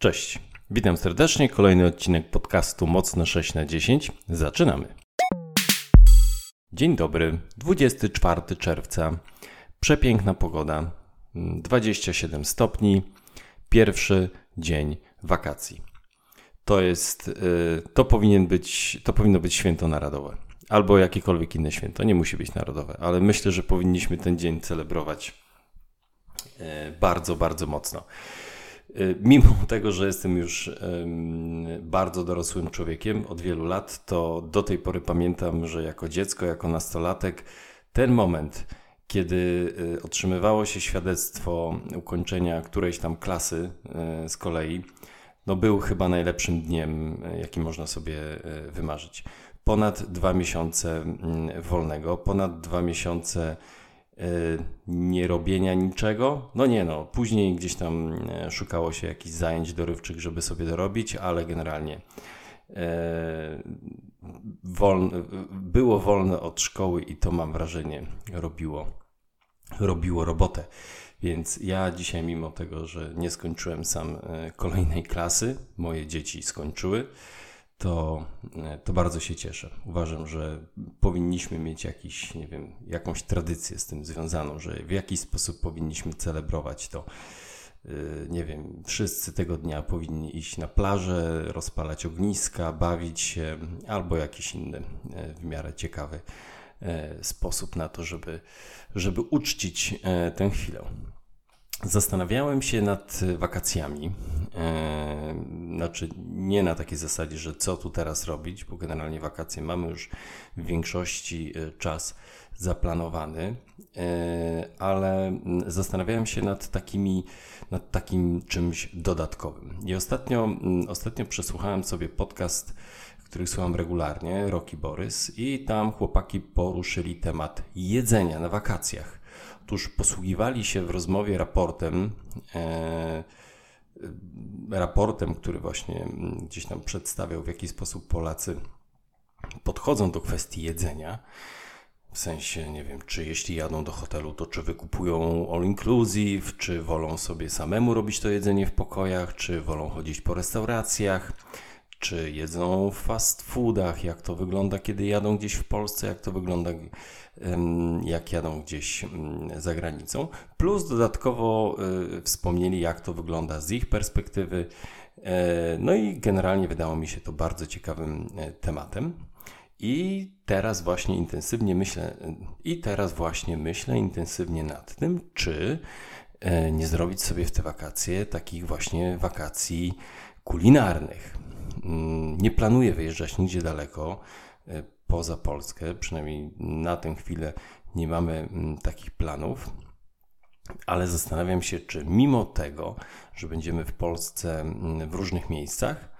Cześć, witam serdecznie. Kolejny odcinek podcastu Mocno 6 na 10. Zaczynamy. Dzień dobry, 24 czerwca. Przepiękna pogoda, 27 stopni. Pierwszy dzień wakacji. To jest, y, to powinien być, to powinno być święto narodowe. Albo jakiekolwiek inne święto, nie musi być narodowe, ale myślę, że powinniśmy ten dzień celebrować y, bardzo, bardzo mocno. Y, mimo tego, że jestem już bardzo dorosłym człowiekiem od wielu lat, to do tej pory pamiętam, że jako dziecko, jako nastolatek, ten moment, kiedy y, otrzymywało się świadectwo ukończenia którejś tam klasy y, z kolei, no był chyba najlepszym dniem, jaki można sobie wymarzyć. Ponad dwa miesiące mm, wolnego, ponad dwa miesiące nie robienia niczego. No nie no, później gdzieś tam e, szukało się jakichś zajęć dorywczych, żeby sobie dorobić, ale generalnie e, wolne, było wolne od szkoły i to mam wrażenie robiło, robiło robotę. Więc ja dzisiaj, mimo tego, że nie skończyłem sam e, kolejnej klasy, moje dzieci skończyły, to, e, to bardzo się cieszę. Uważam, że powinniśmy mieć jakiś, nie wiem, jakąś tradycję z tym związaną, że w jakiś sposób powinniśmy celebrować to. E, nie wiem, wszyscy tego dnia powinni iść na plażę, rozpalać ogniska, bawić się, albo jakiś inny e, w miarę ciekawy sposób na to, żeby, żeby uczcić tę chwilę. Zastanawiałem się nad wakacjami. E, znaczy, nie na takiej zasadzie, że co tu teraz robić, bo generalnie wakacje mamy już w większości e, czas zaplanowany, e, ale zastanawiałem się nad, takimi, nad takim czymś dodatkowym. I ostatnio, ostatnio przesłuchałem sobie podcast, który słucham regularnie, Roki Borys, i tam chłopaki poruszyli temat jedzenia na wakacjach. Otóż posługiwali się w rozmowie raportem, e, raportem, który właśnie gdzieś tam przedstawiał, w jaki sposób Polacy podchodzą do kwestii jedzenia. W sensie, nie wiem, czy jeśli jadą do hotelu, to czy wykupują all inclusive, czy wolą sobie samemu robić to jedzenie w pokojach, czy wolą chodzić po restauracjach czy jedzą w fast foodach, jak to wygląda, kiedy jadą gdzieś w Polsce, jak to wygląda, jak jadą gdzieś za granicą. Plus dodatkowo y, wspomnieli, jak to wygląda z ich perspektywy. E, no i generalnie wydało mi się to bardzo ciekawym e, tematem. I teraz właśnie intensywnie myślę, i teraz właśnie myślę intensywnie nad tym, czy e, nie zrobić sobie w te wakacje takich właśnie wakacji kulinarnych. Mm, nie planuję wyjeżdżać nigdzie daleko e, poza Polskę, przynajmniej na tę chwilę nie mamy mm, takich planów, ale zastanawiam się, czy mimo tego, że będziemy w Polsce mm, w różnych miejscach,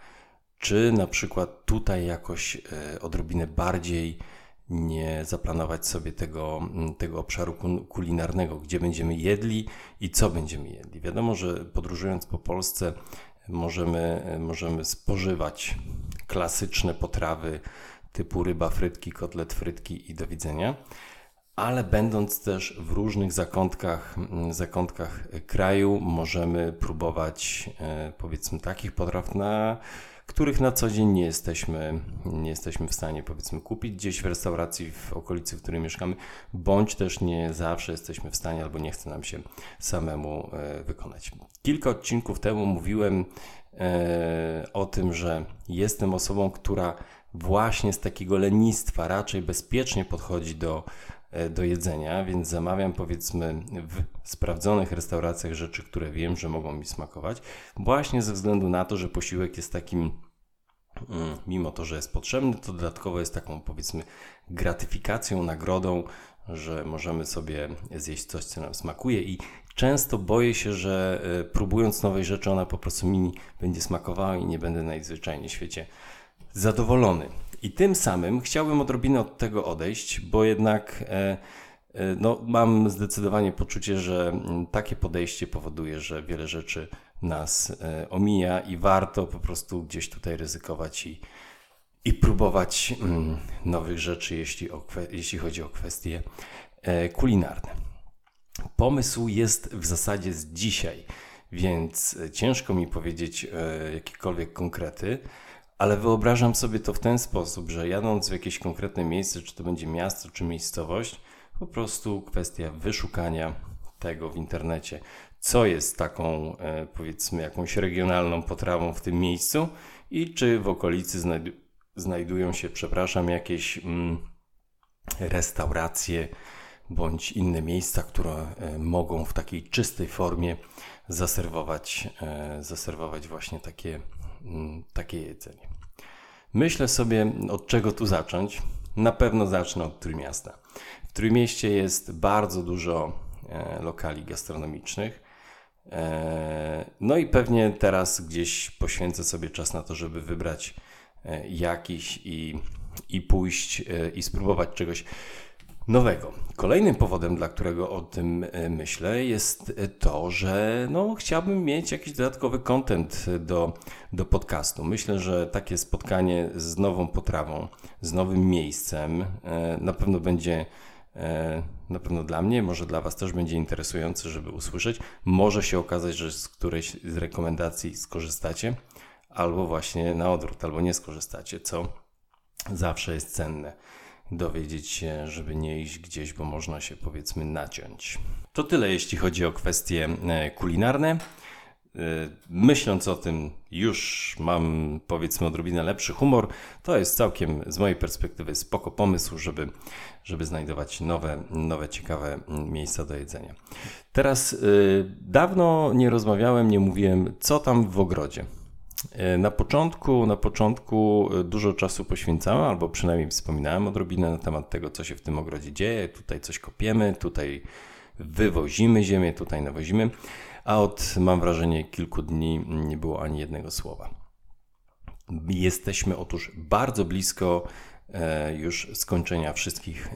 czy na przykład tutaj jakoś e, odrobinę bardziej nie zaplanować sobie tego, tego obszaru kulinarnego, gdzie będziemy jedli i co będziemy jedli. Wiadomo, że podróżując po Polsce możemy, możemy spożywać klasyczne potrawy typu ryba, frytki, kotlet, frytki i do widzenia, ale będąc też w różnych zakątkach, zakątkach kraju, możemy próbować e, powiedzmy takich potraw, na których na co dzień nie jesteśmy, nie jesteśmy w stanie powiedzmy kupić gdzieś w restauracji w okolicy, w której mieszkamy, bądź też nie zawsze jesteśmy w stanie albo nie chce nam się samemu e, wykonać. Kilka odcinków temu mówiłem e, o tym, że jestem osobą, która właśnie z takiego lenistwa raczej bezpiecznie podchodzi do do jedzenia, więc zamawiam powiedzmy w sprawdzonych restauracjach rzeczy, które wiem, że mogą mi smakować, właśnie ze względu na to, że posiłek jest takim, mm, mimo to, że jest potrzebny, to dodatkowo jest taką powiedzmy gratyfikacją, nagrodą, że możemy sobie zjeść coś, co nam smakuje i często boję się, że e, próbując nowej rzeczy, ona po prostu mi będzie smakowała i nie będę najzwyczajniej w świecie zadowolony. I tym samym chciałbym odrobinę od tego odejść, bo jednak e, e, no, mam zdecydowanie poczucie, że mm, takie podejście powoduje, że wiele rzeczy nas e, omija i warto po prostu gdzieś tutaj ryzykować i, i próbować mm, nowych rzeczy, jeśli, o, jeśli chodzi o kwestie kulinarne. Pomysł jest w zasadzie z dzisiaj. więc ciężko mi powiedzieć jakiekolwiek konkrety, ale wyobrażam sobie to w ten sposób, że jadąc w jakieś konkretne miejsce, czy to będzie miasto, czy miejscowość, po prostu kwestia wyszukania tego w internecie, co jest taką, e, powiedzmy, jakąś regionalną potrawą w tym miejscu i czy w okolicy znajdu znajdują się, przepraszam, jakieś mm, restauracje bądź inne miejsca, które e, mogą w takiej czystej formie zaserwować, e, zaserwować właśnie takie, takie jedzenie. Myślę sobie, od czego tu zacząć. Na pewno zacznę od Trójmiasta. W Trójmieście jest bardzo dużo e, lokali gastronomicznych. No i pewnie teraz gdzieś poświęcę sobie czas na to, żeby wybrać jakiś i, i pójść i spróbować czegoś nowego. Kolejnym powodem, dla którego o tym e, myślę, jest e, to, że no, chciałbym mieć jakiś dodatkowy content do, do podcastu. Myślę, że takie spotkanie z nową potrawą, z nowym miejscem e, na pewno będzie na pewno dla mnie, może dla Was też będzie interesujące, żeby usłyszeć. Może się okazać, że z którejś z rekomendacji skorzystacie, albo właśnie na odwrót, albo nie skorzystacie, co zawsze jest cenne dowiedzieć się, żeby nie iść gdzieś, bo można się powiedzmy naciąć. To tyle, jeśli chodzi o kwestie e, kulinarne. E, myśląc o tym, już mam powiedzmy odrobinę lepszy humor. To jest całkiem z mojej perspektywy spoko pomysł, żeby, żeby znajdować nowe, nowe, ciekawe miejsca do jedzenia. Teraz yy, dawno nie rozmawiałem, nie mówiłem, co tam w ogrodzie. E, na początku, na początku e, dużo czasu poświęcałem, albo przynajmniej wspominałem odrobinę na temat tego, co się w tym ogrodzie dzieje. Tutaj coś kopiemy, tutaj wywozimy ziemię, tutaj nawozimy, a od, mam wrażenie, kilku dni nie było ani jednego słowa. Jesteśmy otóż bardzo blisko e, już skończenia wszystkich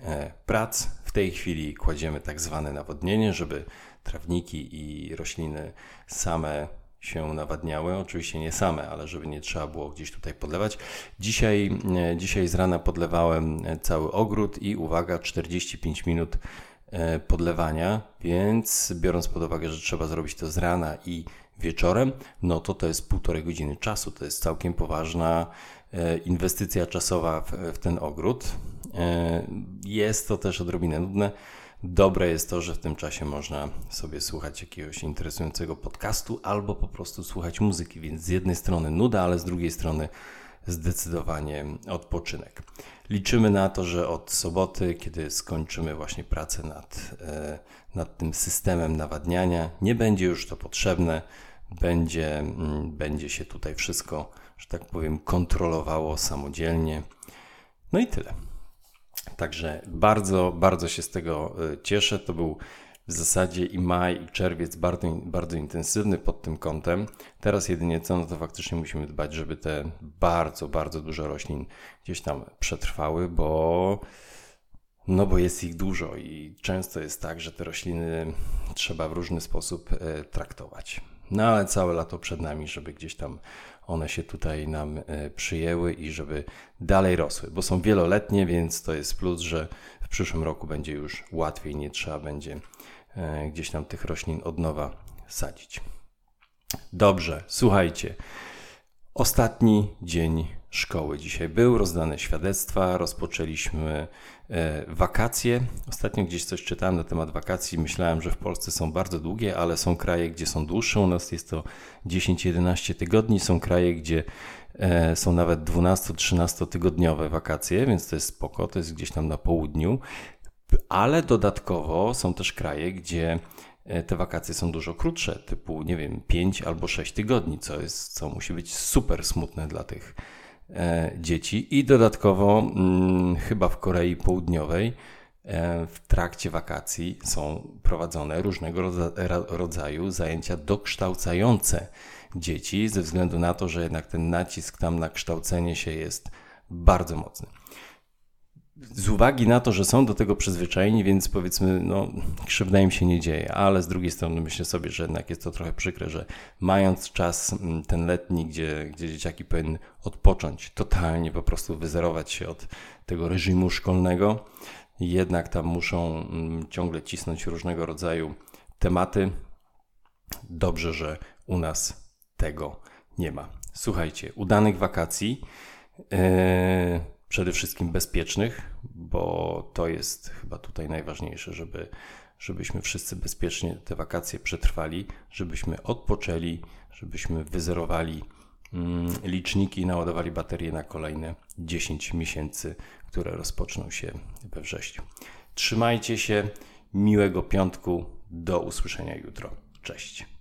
prac. W tej chwili kładziemy tak zwane nawodnienie, żeby trawniki i rośliny same się nawadniały. Oczywiście nie same, ale żeby nie trzeba było gdzieś tutaj podlewać. Dzisiaj, e, dzisiaj z rana podlewałem e, cały ogród i uwaga, 45 minut e, podlewania, więc biorąc pod uwagę, że trzeba zrobić to z rana i wieczorem, no to to jest półtorej godziny czasu. To jest całkiem poważna inwestycja czasowa w, w ten ogród. Jest to też odrobinę nudne Dobre jest to, że w tym czasie można sobie słuchać jakiegoś interesującego podcastu albo po prostu słuchać muzyki, więc z jednej strony nuda, ale z drugiej strony zdecydowanie odpoczynek. Liczymy na to, że od soboty, kiedy skończymy właśnie pracę nad, e, nad tym systemem nawadniania, nie będzie już to potrzebne, będzie, mm, będzie się tutaj wszystko, że tak powiem, kontrolowało samodzielnie. No i tyle. Także bardzo, bardzo się z tego e, cieszę. To był w zasadzie i maj, i czerwiec bardzo, bardzo intensywny pod tym kątem. Teraz jedynie co, no to faktycznie musimy dbać, żeby te bardzo, bardzo dużo roślin gdzieś tam przetrwały, bo no bo jest ich dużo i często jest tak, że te rośliny trzeba w różny sposób e, traktować. No ale całe lato przed nami, żeby gdzieś tam one się tutaj nam e, przyjęły i żeby dalej rosły, bo są wieloletnie, więc to jest plus, że w przyszłym roku będzie już łatwiej, nie trzeba będzie e, gdzieś tam tych roślin od nowa sadzić. Dobrze, słuchajcie. Ostatni dzień szkoły dzisiaj był, rozdane świadectwa, rozpoczęliśmy e, wakacje. Ostatnio gdzieś coś czytałem na temat wakacji. Myślałem, że w Polsce są bardzo długie, ale są kraje, gdzie są dłuższe. U nas jest to 10-11 tygodni. Są kraje, gdzie e, są nawet 12-13 tygodniowe wakacje, więc to jest spoko, to jest gdzieś tam na południu. Ale dodatkowo są też kraje, gdzie e, te wakacje są dużo krótsze, typu, nie wiem, 5 albo 6 tygodni, co, jest, co musi być super smutne dla tych dzieci i dodatkowo mm, chyba w Korei Południowej e, w trakcie wakacji są prowadzone różnego rodzaju zajęcia dokształcające dzieci, ze względu na to, że jednak ten nacisk tam na kształcenie się jest bardzo mocny z uwagi na to, że są do tego przyzwyczajeni, więc powiedzmy, no, krzywda im się nie dzieje, ale z drugiej strony myślę sobie, że jednak jest to trochę przykre, że mając czas mm, ten letni, gdzie, gdzie dzieciaki powinny odpocząć, totalnie po prostu wyzerować się od tego reżimu szkolnego, jednak tam muszą mm, ciągle cisnąć różnego rodzaju tematy, Dobrze, że u nas tego nie ma. Słuchajcie, udanych wakacji, yy, przede wszystkim bezpiecznych, bo to jest chyba tutaj najważniejsze, żeby, żebyśmy wszyscy bezpiecznie te wakacje przetrwali, żebyśmy odpoczęli, żebyśmy wyzerowali mm, liczniki i naładowali baterie na kolejne 10 miesięcy, które rozpoczną się we wrześniu. Trzymajcie się, miłego piątku, do usłyszenia jutro. Cześć.